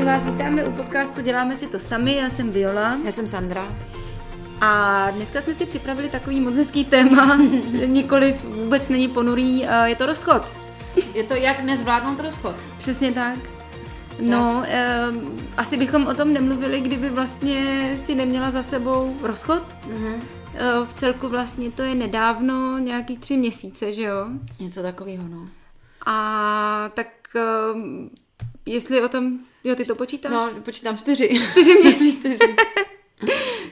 My vás vítáme u podcastu Děláme si to sami, já jsem Viola. Já jsem Sandra. A dneska jsme si připravili takový moc hezký téma, nikoliv vůbec není ponurý, je to rozchod. Je to jak nezvládnout rozchod. Přesně tak. No, eh, asi bychom o tom nemluvili, kdyby vlastně si neměla za sebou rozchod. Mm-hmm. Eh, v celku vlastně to je nedávno, nějaký tři měsíce, že jo? Něco takového, no. A tak eh, jestli o tom, jo, ty to počítáš? No, počítám čtyři. Čtyři měsíce. čtyři.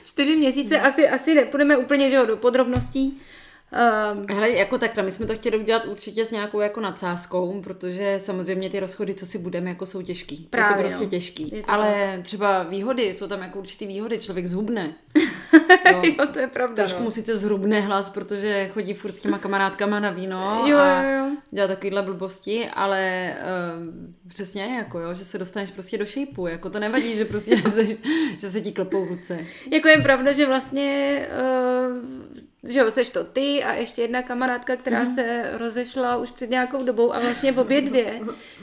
čtyři měsíce, asi, asi nepůjdeme úplně, že jo, do podrobností. Um, Hele, jako takhle, my jsme to chtěli udělat určitě s nějakou jako nadsázkou, protože samozřejmě ty rozchody, co si budeme, jako jsou těžký. Právě, je to prostě no. těžký. Je to Ale tak. třeba výhody, jsou tam jako určitý výhody, člověk zhubne. jo, jo, to je pravda. Trošku no. mu sice zhrubne hlas, protože chodí furt s těma kamarádkama na víno jo, a jo, jo. dělá takovýhle blbosti, ale uh, přesně jako jo, že se dostaneš prostě do šejpu, jako to nevadí, že prostě se, že se ti klepou ruce. Jako je pravda, že vlastně uh, že jo, seš to ty a ještě jedna kamarádka, která mm. se rozešla už před nějakou dobou a vlastně v obě dvě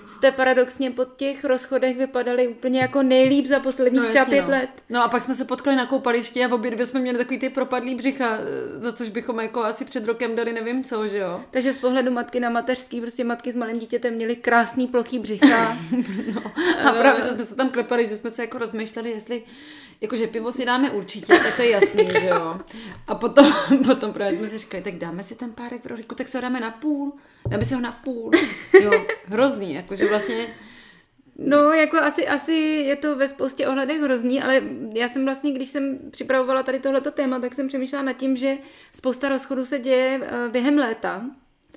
jste paradoxně po těch rozchodech vypadali úplně jako nejlíp za posledních no, třeba pět no. let. No a pak jsme se potkali na koupališti a v obě dvě jsme měli takový ty propadlý břicha, za což bychom jako asi před rokem dali nevím co, že jo. Takže z pohledu matky na mateřský, prostě matky s malým dítětem měly krásný plochý břicha. no. A právě, že jsme se tam klepali, že jsme se jako rozmýšleli, jestli jakože pivo si dáme určitě, tak to je jasný, že jo. A potom, potom právě jsme si říkali, tak dáme si ten párek pro Riku, tak se ho dáme na půl. Dáme si ho na půl. Jo, hrozný, jakože vlastně No, jako asi, asi je to ve spoustě ohledech hrozný, ale já jsem vlastně, když jsem připravovala tady tohleto téma, tak jsem přemýšlela nad tím, že spousta rozchodů se děje eh, během léta.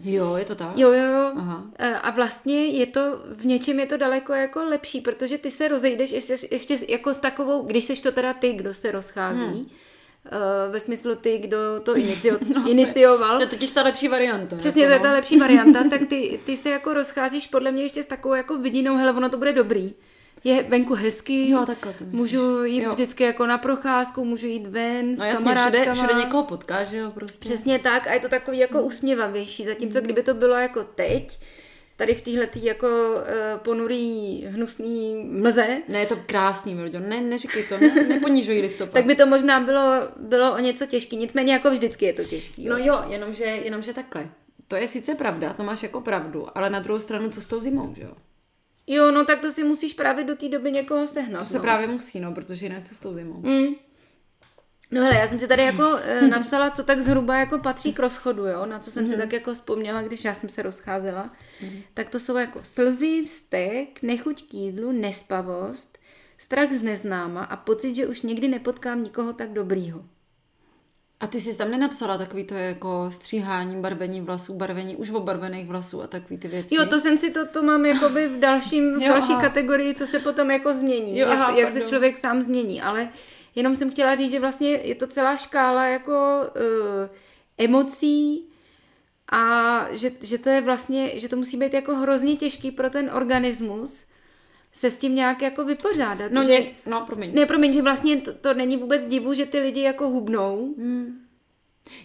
Jo, je to tak? Jo, jo, jo. Aha. Eh, a vlastně je to, v něčem je to daleko jako lepší, protože ty se rozejdeš ještě, ještě jako s takovou, když seš to teda ty, kdo se rozchází, hmm Uh, ve smyslu ty, kdo to inicio, no, inicioval. To je totiž ta lepší varianta. Přesně, jako, to je ta no. lepší varianta, tak ty, ty se jako rozcházíš podle mě ještě s takovou jako vidinou, hele, ono to bude dobrý. Je venku hezky, jo, takhle to můžu jít jo. vždycky jako na procházku, můžu jít ven no, s jasně. Všude, všude někoho potkáš, jo, prostě. Přesně tak a je to takový jako usměvavější, zatímco kdyby to bylo jako teď, tady v téhle jako uh, ponurý, hnusný mlze. Ne, je to krásný, Mildo, ne, neříkej to, ne, neponižuj listopad. tak by to možná bylo, bylo o něco těžký, nicméně jako vždycky je to těžký. Jo? No jo, jenomže, jenomže takhle. To je sice pravda, to máš jako pravdu, ale na druhou stranu, co s tou zimou, že jo? Jo, no tak to si musíš právě do té doby někoho sehnat. To se no. právě musí, no, protože jinak co s tou zimou. Mm. No hele, já jsem si tady jako e, napsala, co tak zhruba jako patří k rozchodu, jo, na co jsem mm-hmm. si mhm. tak jako vzpomněla, když já jsem se rozcházela. Mm-hmm. Tak to jsou jako slzy, vztek, nechuť k jídlu, nespavost, strach z neznáma a pocit, že už nikdy nepotkám nikoho tak dobrýho. A ty jsi tam nenapsala takový to jako stříhání, barvení vlasů, barvení už obarvených vlasů a takový ty věci? Jo, to jsem si to, to mám jakoby v, dalším, v jo, další aha. kategorii, co se potom jako změní, jo, jak, aha, jak se člověk sám změní, ale Jenom jsem chtěla říct, že vlastně je to celá škála jako uh, emocí a že, že to je vlastně, že to musí být jako hrozně těžký pro ten organismus se s tím nějak jako vypořádat. No, že, něk, no promiň. Ne, promiň, že vlastně to, to není vůbec divu, že ty lidi jako hubnou. Hmm.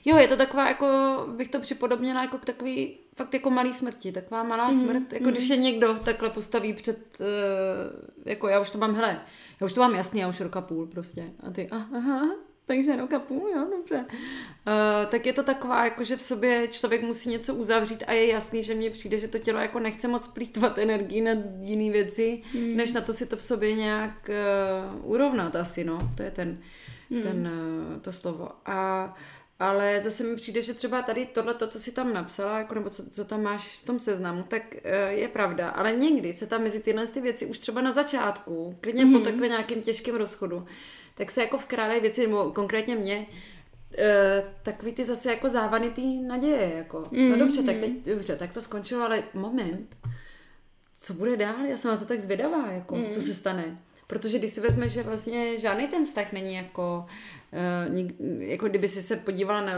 Jo, je to taková jako, bych to připodobnila jako k takový fakt jako malý smrti, taková malá mm-hmm. smrt, jako mm-hmm. když je někdo takhle postaví před, uh, jako já už to mám, hele, já už to mám jasně, já už roka půl prostě. A ty, aha, takže roka půl, jo, dobře. Uh, tak je to taková, jako že v sobě člověk musí něco uzavřít a je jasný, že mně přijde, že to tělo jako nechce moc plítvat energii na jiné věci, mm. než na to si to v sobě nějak uh, urovnat asi, no. To je ten, mm. ten uh, to slovo. A ale zase mi přijde, že třeba tady tohle, to, co si tam napsala, jako, nebo co, co tam máš v tom seznamu, tak uh, je pravda. Ale někdy se tam mezi tyhle ty věci už třeba na začátku, klidně mm-hmm. po takhle nějakým těžkém rozchodu, tak se jako vkrádají věci, nebo konkrétně mě, Uh, takový ty zase jako závany ty naděje, jako, mm-hmm. no dobře, tak teď, dobře, tak to skončilo, ale moment, co bude dál, já jsem na to tak zvědavá, jako, mm. co se stane. Protože když si vezme, že vlastně žádný ten vztah není jako Uh, jako kdyby si se podívala na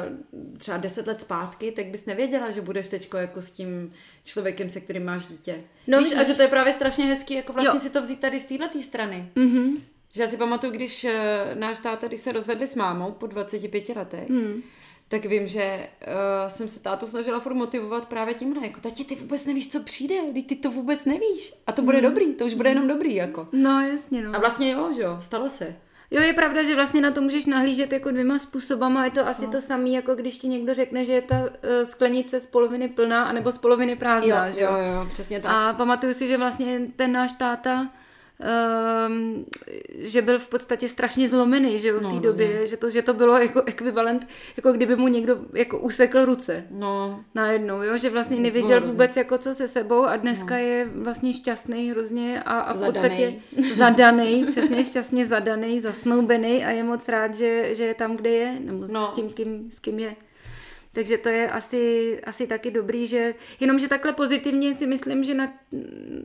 třeba deset let zpátky, tak bys nevěděla, že budeš teď jako s tím člověkem, se kterým máš dítě. No, Víš, a že to je právě strašně hezký, jako vlastně jo. si to vzít tady z této strany. Mm-hmm. Že já si pamatuju, když uh, náš táta, když se rozvedli s mámou po 25 letech, mm. tak vím, že uh, jsem se tátu snažila furt motivovat právě tímhle, jako tati, ty vůbec nevíš, co přijde, ty to vůbec nevíš a to bude mm. dobrý, to už bude jenom dobrý, jako. No, jasně, no. A vlastně jo, že jo, stalo se. Jo, je pravda, že vlastně na to můžeš nahlížet jako dvěma způsobama. Je to asi no. to samé, jako když ti někdo řekne, že je ta uh, sklenice z poloviny plná, anebo z poloviny prázdná. Jo, že? jo, jo, přesně tak. A pamatuju si, že vlastně ten náš táta um, že byl v podstatě strašně zlomený, že jo, v té no, době, že to, že to bylo jako ekvivalent, jako kdyby mu někdo jako usekl ruce. No. Najednou, jo, že vlastně nevěděl vůbec jako co se sebou a dneska no. je vlastně šťastný hrozně a, a v podstatě zadaný, přesně šťastně zadaný, zasnoubený a je moc rád, že, že je tam, kde je, nebo no. s tím, kým, s kým je. Takže to je asi, asi taky dobrý, že jenomže takhle pozitivně si myslím, že nad,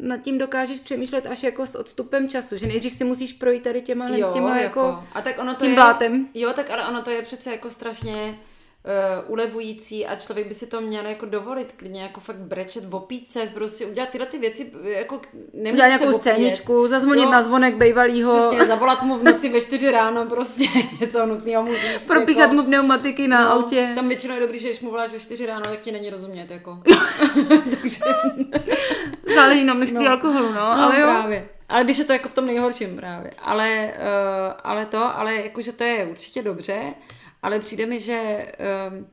nad tím dokážeš přemýšlet až jako s odstupem času, že nejdřív si musíš projít tady těma, jo, s těma jako, jako a tak ono to tím je, blátem. Jo, tak ale ono to je přece jako strašně uh, ulevující a člověk by si to měl jako dovolit, klidně jako fakt brečet v opíce, prostě udělat tyhle ty věci, jako nemusí Udělat nějakou scéničku, zazvonit jo, na zvonek bejvalýho. Přesně, zavolat mu v noci ve čtyři ráno prostě něco hnusného mu říct. Propíchat jako, mu pneumatiky na no, autě. Tam většinou je dobrý, že když mu voláš ve čtyři ráno, tak ti není rozumět, jako. Takže... Záleží na množství no. alkoholu, no, no ale jo. Právě. Ale když je to jako v tom nejhorším právě. Ale, uh, ale to, ale jakože to je určitě dobře, ale přijde mi, že um,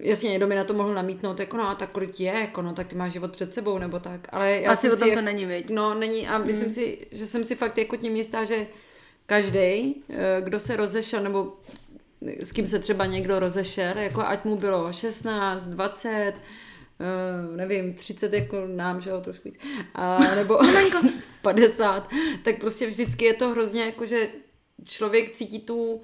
jasně, někdo mi na to mohl namítnout, jako no a tak kolik je, jako no, tak ty máš život před sebou, nebo tak. Ale já Asi o tom si, to není, viď? No, není a myslím mm. si, že jsem si fakt jako tím jistá, že každý, eh, kdo se rozešel, nebo s kým se třeba někdo rozešel, jako ať mu bylo 16, 20, Uh, nevím, 30 jako nám, že jo, trošku víc, a, nebo 50, tak prostě vždycky je to hrozně jako, že člověk cítí tu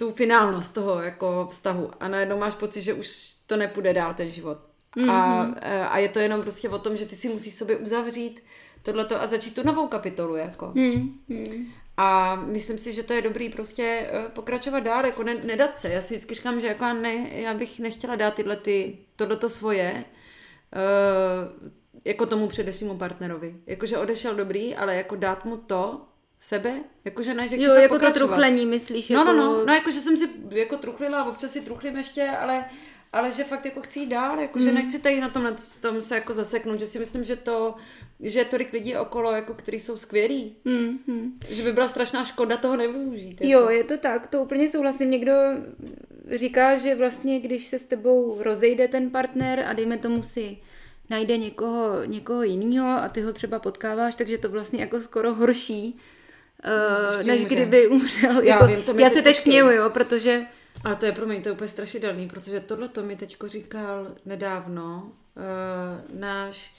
tu finálnost toho jako vztahu a najednou máš pocit, že už to nepůjde dál ten život. Mm-hmm. A, mhm. e, a je to jenom prostě o tom, že ty si musíš sobě uzavřít tohleto a začít tu novou kapitolu. Jako. Mm-hmm. A myslím si, že to je dobrý prostě e, pokračovat dál, jako ne, nedat se. Já si vždycky říkám, že jako ne, já bych nechtěla dát tyhle ty, tohleto svoje uh, jako tomu předešlému partnerovi. Jakože odešel dobrý, ale jako dát mu to, sebe, jakože ne, že chci Jo, jako pokračovat. to truchlení, myslíš? No, no, jako... no, no, no, jakože jsem si jako truchlila, občas si truchlím ještě, ale, ale že fakt jako chci jít dál, jakože mm. nechci tady na tom, na tom se jako zaseknout, že si myslím, že to, že je tolik lidí okolo, jako kteří jsou skvělí. Mm, mm. Že by byla strašná škoda toho nevyužít. Jako. Jo, je to tak, to úplně souhlasím. Někdo říká, že vlastně, když se s tebou rozejde ten partner a dejme tomu si najde někoho, někoho jiného a ty ho třeba potkáváš, takže to vlastně jako skoro horší, uh, než umře. kdyby umřel. Já, jako, vím, to já se teď směju, jo, protože... Ale to je pro mě to je úplně strašidelný, protože tohle to mi teď říkal nedávno uh, náš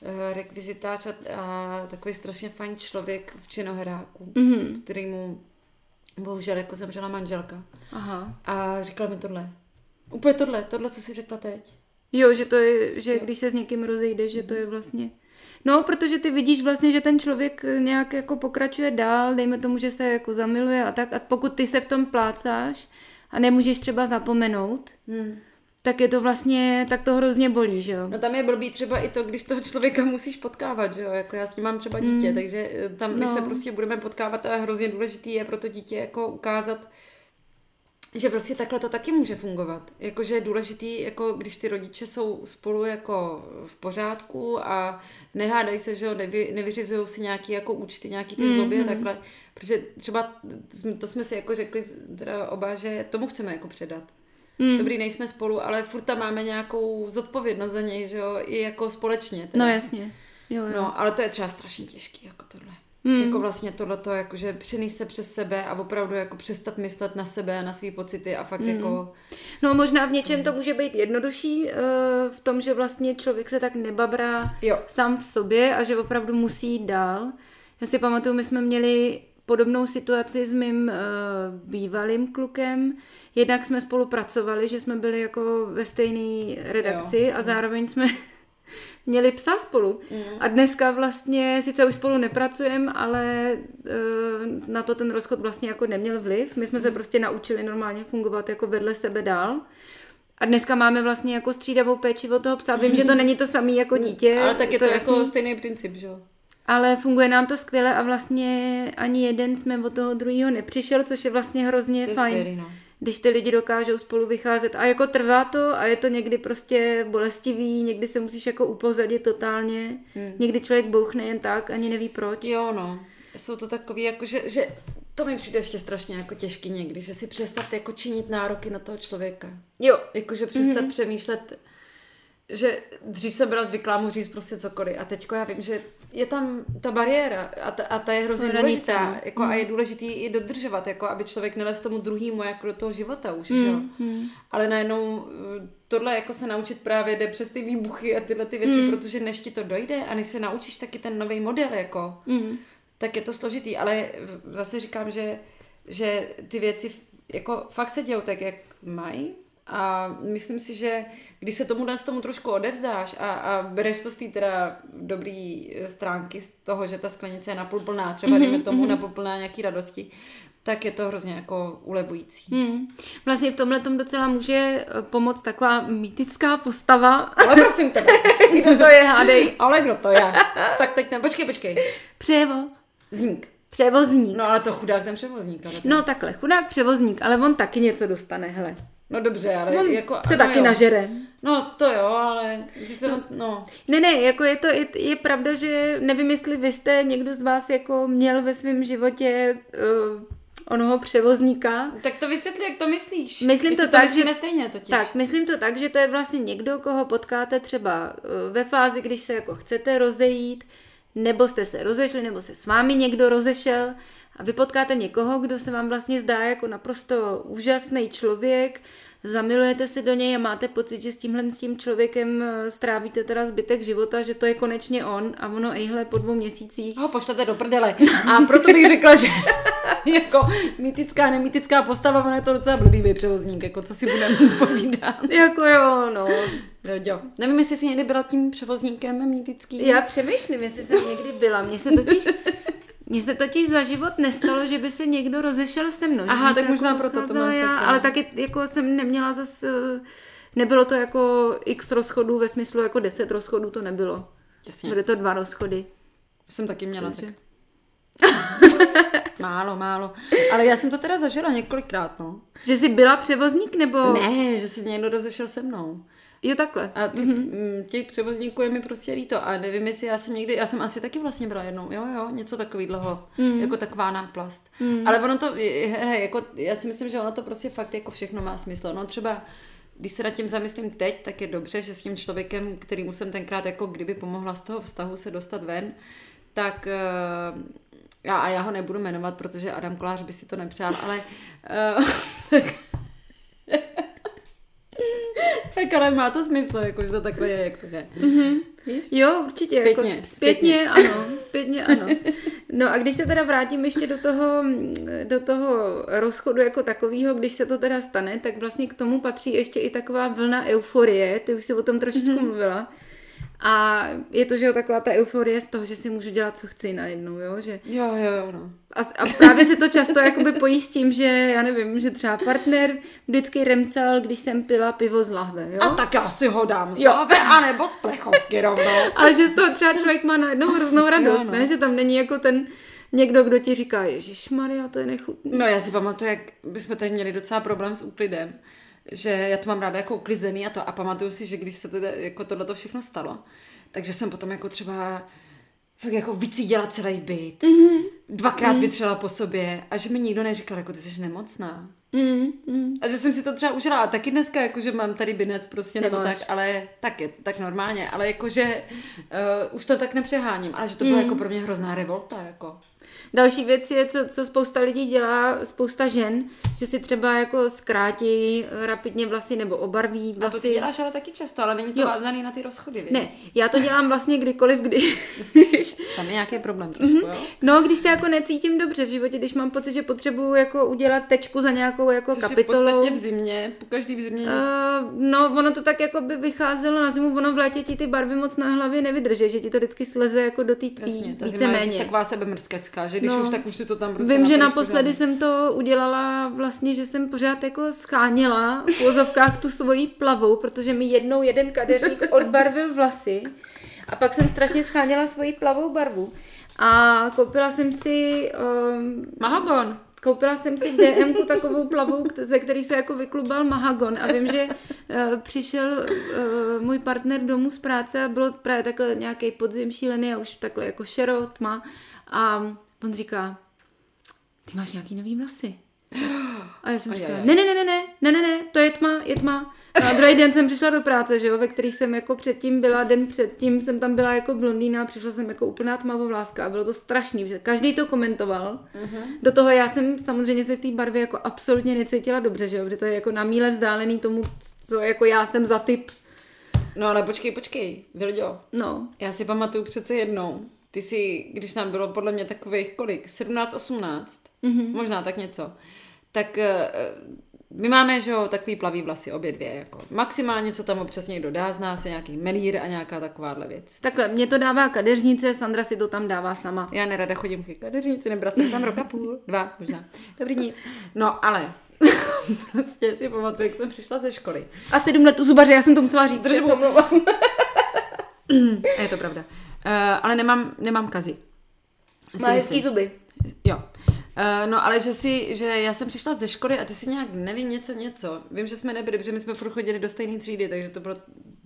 uh, rekvizitář a, a takový strašně fajn člověk v činoheráku, mm-hmm. který mu bohužel jako zemřela manželka. Aha. A říkal mi tohle. Úplně tohle, tohle, co jsi řekla teď. Jo, že to je, že jo. když se s někým rozejde, že to je vlastně... No, protože ty vidíš vlastně, že ten člověk nějak jako pokračuje dál, dejme tomu, že se jako zamiluje a tak. A pokud ty se v tom plácáš a nemůžeš třeba zapomenout, hmm. tak je to vlastně, tak to hrozně bolí, že jo? No tam je blbý třeba i to, když toho člověka musíš potkávat, že jo? Jako já s tím mám třeba dítě, hmm. takže eh, tam my no. se prostě budeme potkávat a hrozně důležitý je pro to dítě jako ukázat, že prostě takhle to taky může fungovat. Jakože je důležitý, jako když ty rodiče jsou spolu jako v pořádku a nehádají se, že jo, nevy, nevyřizují si nějaký jako účty, nějaký ty zloby mm-hmm. a takhle. Protože třeba to jsme si jako řekli teda oba, že tomu chceme jako předat. Mm. Dobrý, nejsme spolu, ale furt tam máme nějakou zodpovědnost za něj, že jo, i jako společně. Teda. No jasně. Jo, jo. No, ale to je třeba strašně těžký, jako tohle. Hmm. Jako vlastně tohleto, jakože přenést se přes sebe a opravdu jako přestat myslet na sebe a na své pocity a fakt hmm. jako... No možná v něčem to může být jednodušší uh, v tom, že vlastně člověk se tak nebabrá jo. sám v sobě a že opravdu musí jít dál. Já si pamatuju, my jsme měli podobnou situaci s mým uh, bývalým klukem. Jednak jsme spolupracovali, že jsme byli jako ve stejné redakci jo. a zároveň jsme měli psa spolu. Mm. A dneska vlastně, sice už spolu nepracujeme, ale uh, na to ten rozchod vlastně jako neměl vliv. My jsme mm. se prostě naučili normálně fungovat jako vedle sebe dál. A dneska máme vlastně jako střídavou péči od toho psa. Vím, že to není to samé jako dítě. Ale tak je to, to jako jasný. stejný princip, že jo? Ale funguje nám to skvěle a vlastně ani jeden jsme od toho druhého nepřišel, což je vlastně hrozně to fajn. Skvělý, no. Když ty lidi dokážou spolu vycházet. A jako trvá to a je to někdy prostě bolestivý, někdy se musíš jako upozadit totálně, hmm. někdy člověk bouchne jen tak, ani neví proč. Jo, no. Jsou to takový, jako že, že to mi přijde ještě strašně jako těžký někdy, že si přestat jako činit nároky na toho člověka. Jo. Jakože přestat mm-hmm. přemýšlet, že dřív jsem byla zvyklá mu říct prostě cokoliv a teďko já vím, že je tam ta bariéra a ta, a ta je hrozně Hranice, důležitá no. jako, mm. a je důležitý i dodržovat, jako aby člověk nelez tomu druhému jako do toho života už, mm. jo. Mm. Ale najednou eh, tohle jako se naučit právě jde přes ty výbuchy a tyhle ty věci, mm. protože než ti to dojde a než se naučíš taky ten nový model, jako, mm. tak je to složitý, ale zase říkám, že, že ty věci jako fakt se dějou tak, jak mají, a myslím si, že když se tomu z tomu trošku odevzdáš a, a bereš to z té teda dobrý stránky z toho, že ta sklenice je napůl plná, třeba mm-hmm, dejme tomu mm-hmm. napůl plná nějaký radosti, tak je to hrozně jako ulevující. Hmm. Vlastně v tomhle tom docela může eh, pomoct taková mýtická postava. Ale prosím tebe. kdo to je, hádej. Ale kdo to je? tak teď ne, počkej, počkej. Převo. Zník. Převozník. No ale to chudák ten převozník. Ale No takhle, chudák převozník, ale on taky něco dostane, hele. No dobře, ale On jako... se taky jo. nažere. No to jo, ale se no. no. Ne, ne, jako je to, je, je pravda, že nevím, jestli vy jste někdo z vás jako měl ve svém životě uh, onoho převozníka. Tak to vysvětli, jak to myslíš. Myslím to, to tak, že... stejně totiž. Tak, myslím to tak, že to je vlastně někdo, koho potkáte třeba uh, ve fázi, když se jako chcete rozejít, nebo jste se rozešli, nebo se s vámi někdo rozešel a vy potkáte někoho, kdo se vám vlastně zdá jako naprosto úžasný člověk, zamilujete se do něj a máte pocit, že s tímhle s tím člověkem eh, strávíte teda zbytek života, že to je konečně on a ono ejhle po dvou měsících. Ho pošlete do prdele. A proto bych řekla, že jako mýtická, nemýtická postava, ono je to docela blbý převozník, jako co si budeme povídat. jako jo, no. Jo. Nevím, jestli jsi někdy byla tím převozníkem mýtickým. Já přemýšlím, jestli jsem někdy byla. Mně se totiž mně se totiž za život nestalo, že by se někdo rozešel se mnou. Aha, tak možná jako proto to máš já, taky. Ale taky jako jsem neměla zas, eh, nebylo to jako x rozchodů ve smyslu jako deset rozchodů to nebylo. Jasně. Byly to dva rozchody. Jsem taky měla Takže. tak. málo, málo. Ale já jsem to teda zažila několikrát, no. Že jsi byla převozník, nebo? Ne, že se někdo rozešel se mnou. Jo, takhle. A ty, mm-hmm. těch převozníků je mi prostě líto. A nevím, jestli já jsem někdy, já jsem asi taky vlastně byla jednou, jo, jo, něco takového, mm. jako taková náplast. Mm. Ale ono to, he, jako, já si myslím, že ono to prostě fakt jako všechno má smysl. No třeba, když se nad tím zamyslím teď, tak je dobře, že s tím člověkem, kterýmu jsem tenkrát jako kdyby pomohla z toho vztahu se dostat ven, tak uh, já, a já ho nebudu jmenovat, protože Adam Kolář by si to nepřál, ale uh, tak, tak ale má to smysl, jako, že to takhle je, jak to je. Mm-hmm. Jo, určitě. Zpětně, jako zpětně, zpětně, ano. Zpětně, ano. No a když se teda vrátím ještě do toho, do toho rozchodu jako takového, když se to teda stane, tak vlastně k tomu patří ještě i taková vlna euforie, ty už si o tom trošičku mm-hmm. mluvila. A je to, že jo, taková ta euforie z toho, že si můžu dělat, co chci najednou, jo, že... Jo, jo, jo, no. A, a právě se to často jakoby pojí s tím, že já nevím, že třeba partner vždycky remcal, když jsem pila pivo z lahve, jo? A tak já si ho dám z lahve, anebo z plechovky rovnou. Ale že z toho třeba člověk má najednou hroznou radost, jo, no. ne? Že tam není jako ten někdo, kdo ti říká, Ježíš Maria, to je nechutné. No já si pamatuju, jak bychom tady měli docela problém s úklidem že já to mám ráda jako uklizený a to a pamatuju si, že když se teda jako tohle všechno stalo, takže jsem potom jako třeba fakt jako vycídila celý byt, mm-hmm. dvakrát mm-hmm. vytřela po sobě a že mi nikdo neříkal, jako ty jsi nemocná. Mm-hmm. A že jsem si to třeba užila a taky dneska, jako že mám tady binec prostě nebo Nemáš. tak, ale tak je, tak normálně, ale jakože uh, už to tak nepřeháním, ale že to bylo mm. jako pro mě hrozná revolta, jako. Další věc je, co, co spousta lidí dělá, spousta žen, že si třeba jako zkrátí rapidně vlasy nebo obarví vlasy. A to ty děláš ale taky často, ale není to jo. vázaný na ty rozchody, víš? Ne, já to dělám vlastně kdykoliv, když... když... Tam je nějaký problém trošku, mm-hmm. jo? No, když se jako necítím dobře v životě, když mám pocit, že potřebuju jako udělat tečku za nějakou jako Což kapitolou. Je v podstatě v zimě, po každý v zimě. Uh, no, ono to tak jako by vycházelo na zimu, ono v létě ti ty barvy moc na hlavě nevydrží, že ti to vždycky sleze jako do té tvý, Jasně, ta zima je taková sebemrskecká, že když no. už tak už si to tam prostě Vím, že naposledy jsem to udělala vlastně, že jsem pořád jako scháněla v pozovkách tu svoji plavou, protože mi jednou jeden kadeřník odbarvil vlasy a pak jsem strašně scháněla svoji plavou barvu. A koupila jsem si... Um, Mahagon. koupila jsem si v DMku takovou plavu, ze který se jako vyklubal Mahagon a vím, že uh, přišel uh, můj partner domů z práce a bylo právě takhle nějaký podzim šílený a už takhle jako šero, tma a on říká, ty máš nějaký nový vlasy. A já jsem říkala, ne, ne, ne, ne, ne, ne, ne, ne, to je tma, je tma. A druhý den jsem přišla do práce, že jo, ve který jsem jako předtím byla, den předtím jsem tam byla jako blondýna přišla jsem jako úplná tmavovláska a bylo to strašný, že každý to komentoval. Uh-huh. Do toho já jsem samozřejmě se v té barvě jako absolutně necítila dobře, že jo, protože to je jako na míle vzdálený tomu, co jako já jsem za typ. No ale počkej, počkej, Vilďo. No. Já si pamatuju přece jednou, ty si, když nám bylo podle mě takových kolik, 17, 18, mm-hmm. možná tak něco, tak eh, my máme, že jo, takový plavý vlasy, obě dvě, jako maximálně, co tam občas někdo dá z nás, je nějaký melír a nějaká takováhle věc. Takhle, mě to dává kadeřnice, Sandra si to tam dává sama. Já nerada chodím k kadeřnici, nebrala jsem tam roka půl, dva možná. Dobrý nic. No, ale prostě si pamatuju, jak jsem přišla ze školy. A sedm let u zubaře, já jsem to musela říct, že je to pravda. Uh, ale nemám, nemám kazy. Má hezký zuby. Jo. Uh, no ale že si, že já jsem přišla ze školy a ty si nějak, nevím, něco, něco. Vím, že jsme nebyli, protože my jsme furt chodili do stejné třídy, takže to bylo,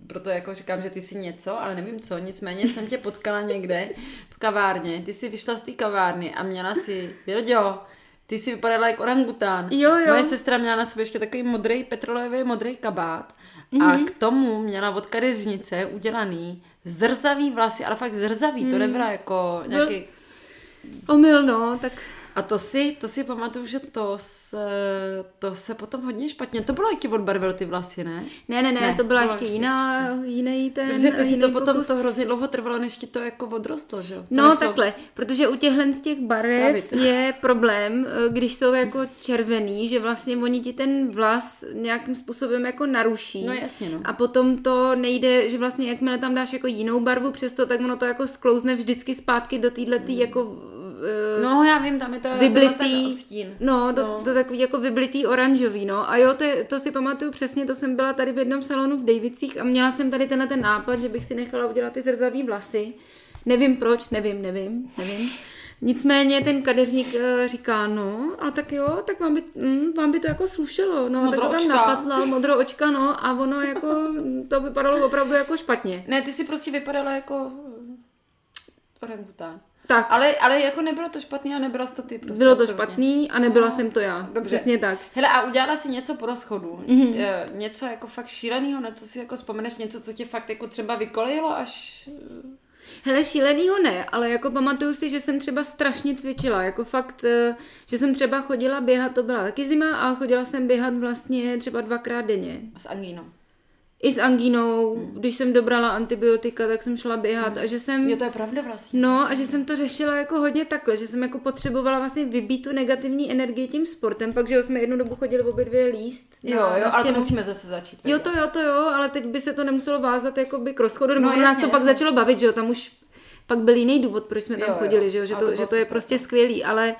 proto jako říkám, že ty si něco, ale nevím co. Nicméně jsem tě potkala někde v kavárně. Ty si vyšla z té kavárny a měla si, Věrodělo, ty si vypadala jako orangután. Jo, jo. Moje sestra měla na sobě ještě takový modrý, petrolejový modrý kabát mm-hmm. a mhm. k tomu měla od kadeřnice udělaný zrzavý vlasy, ale fakt zrzavý, mm. to nebyla jako nějaký... Omyl, no, tak a to si, to si pamatuju, že to se, to se potom hodně špatně, to bylo, jak ti odbarvil ty vlasy, ne? Ne, ne, ne, ne to byla ještě jiná, jiný ten Protože ty si to potom, pokus. to hrozně dlouho trvalo, než ti to jako odrostlo, že jo? No nešlo... takhle, protože u těchhle z těch barev Spravit. je problém, eh, když jsou jako červený, že vlastně oni ti ten vlas nějakým způsobem jako naruší. No jasně, no. A potom to nejde, že vlastně jakmile tam dáš jako jinou barvu přesto, tak ono to jako sklouzne vždycky zpátky do téhle hmm. jako uh, no já vím, tam je to vyblitý, odstín. No, do, no. to takový jako vyblitý oranžový, no. A jo, to, je, to si pamatuju přesně, to jsem byla tady v jednom salonu v Davicích a měla jsem tady tenhle ten nápad, že bych si nechala udělat ty zrzavý vlasy. Nevím proč, nevím, nevím, nevím. Nicméně ten kadeřník uh, říká, no, a tak jo, tak vám by, mm, vám by to jako slušelo, no, modro tak to tam napadla, modro očka, no, a ono jako, to vypadalo opravdu jako špatně. Ne, ty si prostě vypadala jako orangután. Tak. Ale, ale jako nebylo to špatný a nebyla to ty prostě. Bylo to absolutně. špatný a nebyla no, jsem to já. Dobře. Přesně tak. Hele a udělala si něco po rozchodu. Mm-hmm. Něco jako fakt šíleného, na co si jako vzpomeneš, něco, co tě fakt jako třeba vykolejilo až... Hele, šílenýho ne, ale jako pamatuju si, že jsem třeba strašně cvičila, jako fakt, eh, že jsem třeba chodila běhat, to byla taky zima, a chodila jsem běhat vlastně třeba dvakrát denně. S angínou i s angínou, hmm. když jsem dobrala antibiotika, tak jsem šla běhat hmm. a že jsem... Jo, to je pravda vlastně. No a že jsem to řešila jako hodně takhle, že jsem jako potřebovala vlastně vybít tu negativní energii tím sportem, pak, že jsme jednu dobu chodili obě dvě líst. Jo, jo, na ale to musíme zase začít. Jo, to jo, to jo, ale teď by se to nemuselo vázat jako by k rozchodu, nebo no, nás to jasně. pak začalo bavit, že jo, tam už pak byl jiný důvod, proč jsme tam jo, chodili, jo. že jo, že to, to, že to je prostě skvělý, ale,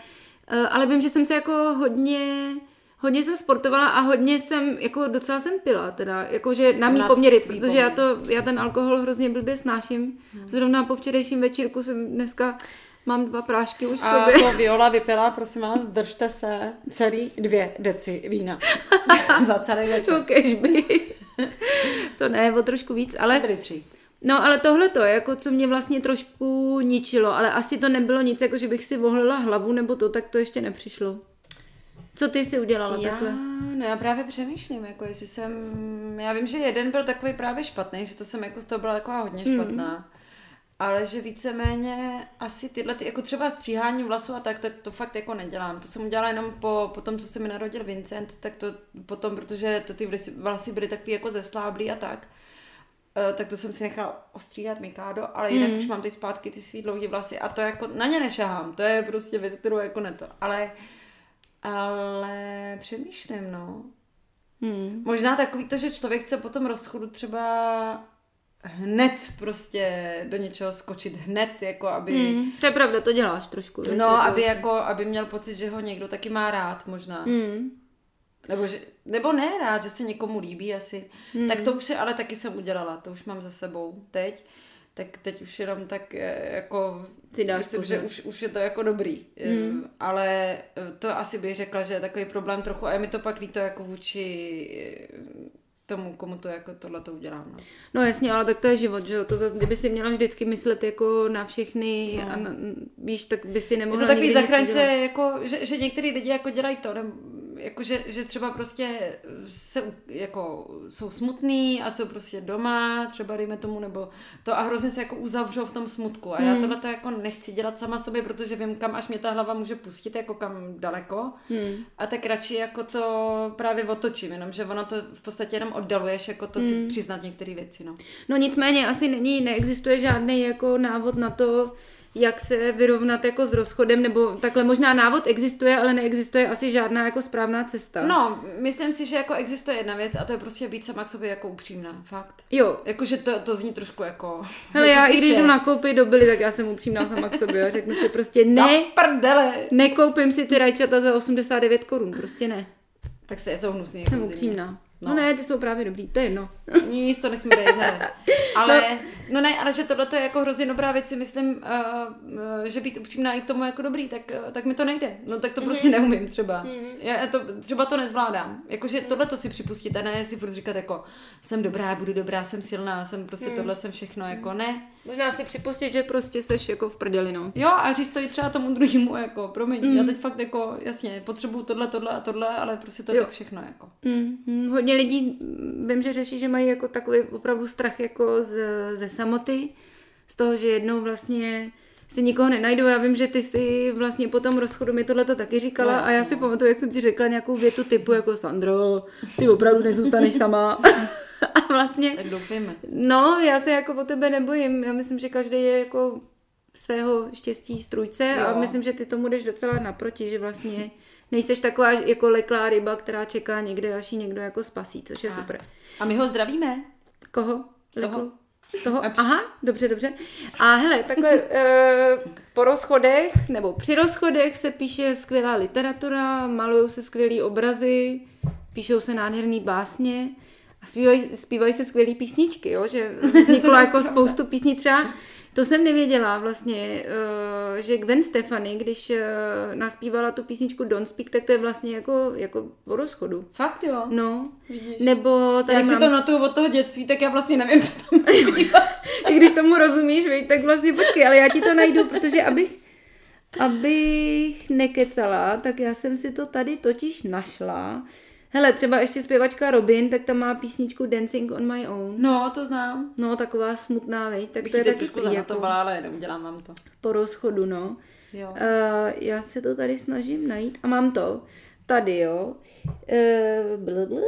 eh, ale vím, že jsem se jako hodně hodně jsem sportovala a hodně jsem, jako docela jsem pila, teda, jakože na mý poměry, protože já to, já ten alkohol hrozně blbě snáším. Hmm. Zrovna po včerejším večírku jsem dneska Mám dva prášky už v sobě. A to Viola vypila, prosím vás, držte se celý dvě deci vína. Za celý večer. To kežby. to ne, o trošku víc, ale... Byly tři. No ale tohle to, jako co mě vlastně trošku ničilo, ale asi to nebylo nic, jako že bych si vohlila hlavu nebo to, tak to ještě nepřišlo. Co ty si udělala já, takhle? No já právě přemýšlím, jako jestli jsem, já vím, že jeden byl takový právě špatný, že to jsem jako z toho byla taková hodně hmm. špatná. Mm. Ale že víceméně asi tyhle, ty, jako třeba stříhání vlasů a tak, to, to fakt jako nedělám. To jsem udělala jenom po, po tom, co se mi narodil Vincent, tak to potom, protože to ty vlasy, vlasy byly takový jako zesláblý a tak, uh, tak to jsem si nechala ostříhat Mikádo, ale jinak mm. už mám teď zpátky ty svý dlouhé vlasy a to jako na ně nešahám. To je prostě věc, kterou jako neto. Ale ale přemýšlím, no. Hmm. Možná takový to, že člověk chce po tom rozchodu třeba hned prostě do něčeho skočit, hned, jako aby... Hmm. To je pravda, to děláš trošku. No, jako... aby jako, aby měl pocit, že ho někdo taky má rád možná. Hmm. Nebo, že, nebo ne rád, že se někomu líbí asi. Hmm. Tak to už si ale taky jsem udělala, to už mám za sebou teď. Tak teď už jenom tak eh, jako Ty dáš myslím, že už, už je to jako dobrý. Mm. Ale eh, to asi bych řekla, že je takový problém trochu a je mi to pak líto jako vůči tomu, komu to jako tohle to udělám. No. No jasně, ale tak to je život, že jo? To zase, kdyby si měla vždycky myslet jako na všechny no. a na, víš, tak by si Je nemohla to takový zachránce, jako, že, že některý lidi jako dělají to, ne, jako že, že třeba prostě se, jako, jsou smutný a jsou prostě doma, třeba dejme tomu, nebo to a hrozně se jako uzavřou v tom smutku. A já tohle to jako nechci dělat sama sobě, protože vím, kam až mě ta hlava může pustit, jako kam daleko. Hmm. A tak radši jako to právě otočím, jenomže ono to v podstatě jenom oddaluješ, jako to si přiznat některé věci. No. No nicméně asi není, neexistuje žádný jako návod na to, jak se vyrovnat jako s rozchodem, nebo takhle možná návod existuje, ale neexistuje asi žádná jako správná cesta. No, myslím si, že jako existuje jedna věc a to je prostě být sama k sobě jako upřímná, fakt. Jo. Jakože to, to zní trošku jako... Hele, jako já i když jdu nakoupit do Billy, tak já jsem upřímná sama k sobě a řeknu si prostě ne, Na prdele! nekoupím si ty rajčata za 89 korun, prostě ne. Tak se jsou hnusný. Jsem jako upřímná. No. No. no ne, ty jsou právě dobrý, to je jedno. Nic to nechme být, hele. Ale, no ne, ale že tohle je jako hrozně dobrá věc, si myslím, uh, uh, že být upřímná i k tomu jako dobrý, tak, uh, tak mi to nejde. No tak to prostě neumím třeba. Já to, třeba to nezvládám. Jakože tohle to si připustit a ne si furt říkat jako jsem dobrá, budu dobrá, jsem silná, jsem prostě tohle jsem všechno, jako ne. Možná si připustit, že prostě seš jako v prdeli, no. Jo, a říct to i třeba tomu druhému, jako, promiň, mm. já teď fakt jako, jasně, potřebuju tohle, tohle a tohle, ale prostě to je tak všechno, jako. Mm, hodně lidí, mm, vím, že řeší, že mají jako takový opravdu strach jako z, ze samoty, z toho, že jednou vlastně si nikoho nenajdou. Já vím, že ty si vlastně po tom rozchodu mi tohle taky říkala No, a já si pamatuju, jak jsem ti řekla nějakou větu typu jako Sandro, ty opravdu nezůstaneš sama. a vlastně, Tak doufejme. no, já se jako o tebe nebojím. Já myslím, že každý je jako svého štěstí strůjce a Jo. myslím, že ty tomu jdeš docela naproti, že vlastně nejseš taková jako leklá ryba, která čeká někde, až ji někdo jako spasí, což je A- super. A my ho zdravíme. Koho? Leklu? Toho? A při- Aha, dobře, dobře. A hele, takhle e, po rozchodech, nebo při rozchodech se píše skvělá literatura, malují se skvělý obrazy, píšou se nádherný básně a zpívají, zpívají se skvělé písničky, jo? že vzniklo jako spoustu písní třeba to jsem nevěděla vlastně, eh, že Gwen Stefani, když eh, naspívala tu písničku Don't Speak, tak to je vlastně jako, jako o rozchodu. Fakt jo. No, Vidíš. nebo tady Jak si mám... to notuju od toho dětství, tak já vlastně nevím, co tam zpívá. I když tomu rozumíš, viď, tak vlastně počkej, ale já ti to najdu, protože abych, abych nekecala, tak já jsem si to tady totiž našla. Hele, třeba ještě zpěvačka Robin, tak tam má písničku Dancing on my own. No, to znám. No, taková smutná, viď, tak Bych to je taky trošku prý jako zanotovala, ale neudělám vám to. po rozchodu, no. Jo. Uh, já se to tady snažím najít a mám to. Tady, jo. Uh, blablabla. Uh,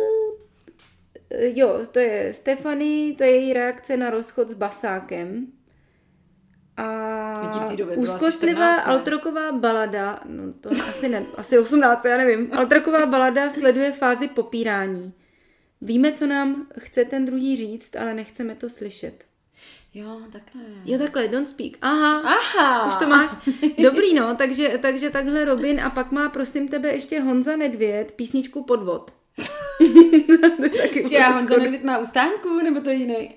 jo, to je Stefany, to je její reakce na rozchod s Basákem. A asi úzkostlivá 14, ne? altroková balada, no to asi ne, asi 18, já nevím. Altroková balada sleduje fázi popírání. Víme, co nám chce ten druhý říct, ale nechceme to slyšet. Jo, takhle. Jo, takhle, don't speak. Aha, Aha. už to máš. Dobrý, no, takže, takže takhle Robin a pak má, prosím tebe, ještě Honza Nedvěd písničku Podvod. Taky já Honza Nedvěd má ustánku, nebo to je jiný?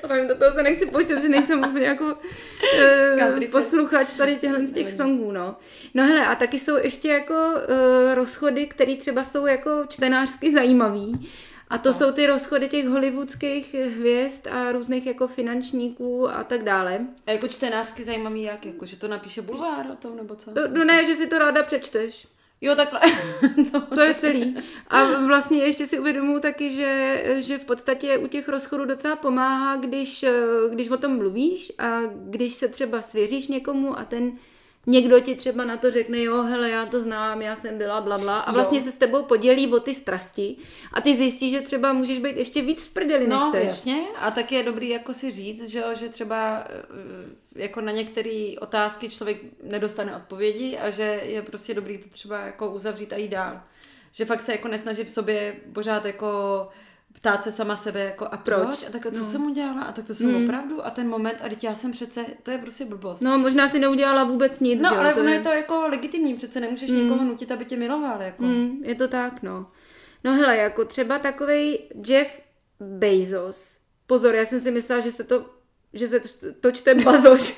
To nevím, do toho se nechci pouštět, že nejsem úplně jako uh, posluchač tady těchhle z těch songů, no. No hele, a taky jsou ještě jako uh, rozchody, které třeba jsou jako čtenářsky zajímavý. A to no. jsou ty rozchody těch hollywoodských hvězd a různých jako finančníků a tak dále. A jako čtenářsky zajímavý jak? Jako, že to napíše bulvár o tom, nebo co? No, No ne, že si to ráda přečteš. Jo, takhle. no. To je celý. A vlastně ještě si uvědomuji taky, že, že v podstatě u těch rozchodů docela pomáhá, když, eh, když o tom mluvíš a když se třeba svěříš někomu a ten někdo ti třeba na to řekne, jo, hele, já to znám, já jsem byla, bla, bla, a vlastně Jo. se s tebou podělí o ty strasti a ty zjistíš, že třeba můžeš být ještě víc v prdeli, než No, seš. jasně. A tak je dobrý jako si říct, že, že třeba eh, jako na některé otázky člověk nedostane odpovědi a že je prostě dobrý to třeba jako uzavřít a jít dál. Že fakt se jako nesnaží v sobě pořád jako ptát se sama sebe jako a proč? Proč? A tak a co No. jsem udělala? A tak to jsem opravdu? A ten moment, a teď já jsem přece, to je prostě blbost. No, možná si neudělala vůbec nic, No, že ale to ono je... je to jako legitimní, přece nemůžeš mm. nikoho nutit, aby tě miloval. Jako. Mm, je to tak, no. No hele, jako třeba takovej Jeff Bezos. Pozor, já jsem si myslela, že se to že se to čte Bazoš.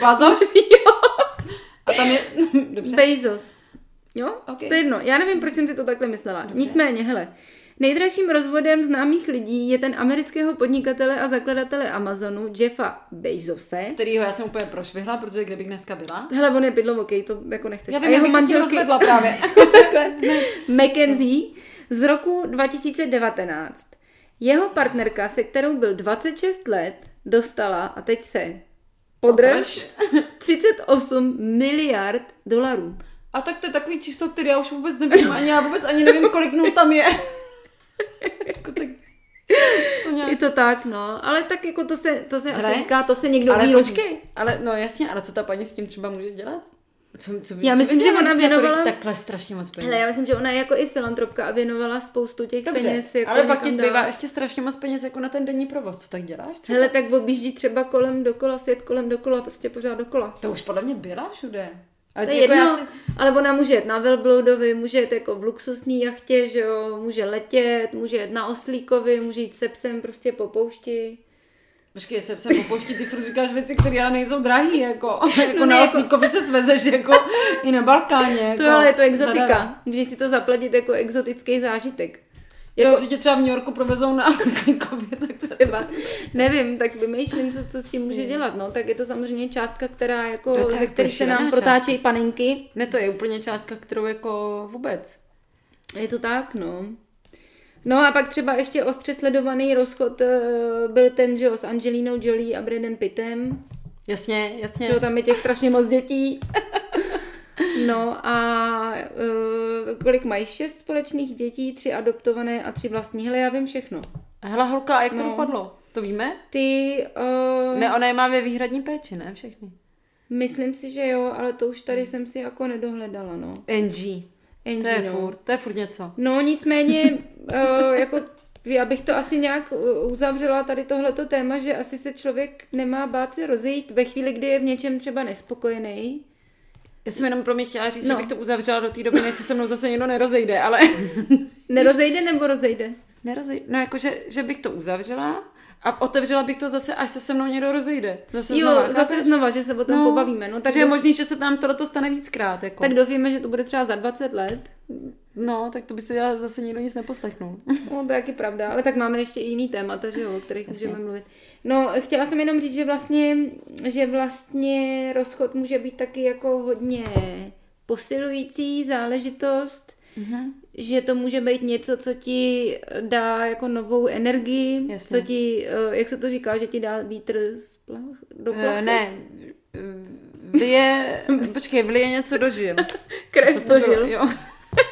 Bazoš? jo. A tam je... Dobře. Bezos. Jo? Okay. To je jedno. Já nevím, proč jsem si to takhle myslela. Dobře. Nicméně, hele, Nejdražším rozvodem známých lidí je ten amerického podnikatele a zakladatele Amazonu Jeffa Bezose. Kterýho já jsem úplně prošvihla, protože kde bych dneska byla? Hele, on je bydlovokej, to jako nechceš. Já vím, a jeho manželky... právě. Mackenzie z roku 2019. Jeho partnerka, se kterou byl 26 let, dostala, a teď se podrž, 38 miliard dolarů. A tak to je takový číslo, který já už vůbec nevím, ani já vůbec ani nevím, kolik nul tam je. jako tak... Je to tak, no. Ale tak jako to se, to se asi říká, to se někdo ale počkej, ale no jasně, ale co ta paní s tím třeba může dělat? Co, co, já co myslím, že ona věnovala... Takhle strašně moc peněz. Hele, já myslím, že ona je jako i filantropka a věnovala spoustu těch Dobře, peněz. Jako ale pak ti zbývá dál. ještě strašně moc peněz jako na ten denní provoz. Co tak děláš? Třeba? Hele, tak objíždí třeba kolem dokola, svět kolem dokola, prostě pořád dokola. To už podle mě byla všude. Ale to je jako jedno, si... ale ona může jet na velbloudovi, může jet jako v luxusní jachtě, že jo, může letět, může jet na oslíkovi, může jít se psem prostě po poušti. Počkej, se psem po poušti, ty furt říkáš věci, které ale nejsou drahé, jako, jako no na jako... oslíkovi se svezeš jako i na Balkáně. Jako, to ale je to exotika, zadara. můžeš si to zaplatit jako exotický zážitek. Jako, jo, že tě třeba v New Yorku provezou na Oslíkově, tak to třeba. Nevím, tak vymýšlím, co, co s tím může dělat. No, tak je to samozřejmě částka, která jako, to ze které se nám protáčejí paninky. Ne, to je úplně částka, kterou jako vůbec. Je to tak, no. No a pak třeba ještě ostře sledovaný rozchod uh, byl ten, že jo, s Angelínou Jolie a Bradem Pittem. Jasně, jasně. Že tam je těch strašně moc dětí. No a uh, kolik mají? Šest společných dětí, tři adoptované a tři vlastní. Hele, já vím všechno. Hele, holka, a jak no. to dopadlo? To víme? Ty... Uh, ne, ona je má ve výhradní péči, ne? Všechny. Myslím si, že jo, ale to už tady jsem si jako nedohledala, no. NG. NG, to je no. furt, to je furt něco. No, nicméně, uh, jako já bych to asi nějak uzavřela tady tohleto téma, že asi se člověk nemá bát se rozejít ve chvíli, kdy je v něčem třeba nespokojený, já jsem jenom pro mě chtěla říct, no. že bych to uzavřela do té doby, než se se mnou zase někdo nerozejde, ale... nerozejde nebo rozejde? Nerozejde. No jakože, že bych to uzavřela a otevřela bych to zase, až se se mnou někdo rozejde. Zase jo, znova, zase chápeš? znova, že se o tom no, pobavíme. No, tak že je možný, že se tam to stane víckrát. Jako. Tak doufíme, že to bude třeba za 20 let. No, tak to by si zase nikdo nic neposlechnul. no, to je taky pravda, ale tak máme ještě i jiný témata, že jo, o kterých Jasně. můžeme mluvit. No, chtěla jsem jenom říct, že vlastně, že vlastně rozchod může být taky jako hodně posilující záležitost, mm-hmm. že to může být něco, co ti dá jako novou energii, Jasně. co ti, eh, jak se to říká, že ti dá vítr z plach, do Uh, ne, vlije, počkej, vlije něco do žil. Krev do žil. Jo.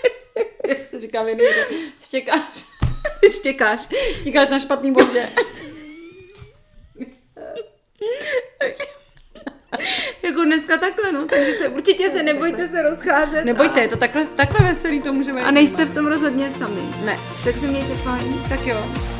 jak se říká v že štěkáš. štěkáš. Štěkáš na špatný bodě. jako dneska takhle, no, takže se určitě se nebojte se rozcházet. Nebojte, a... je to takhle, takhle veselý, to můžeme A nejste v tom rozhodně sami. Ne. Tak se mějte fajn. Tak jo.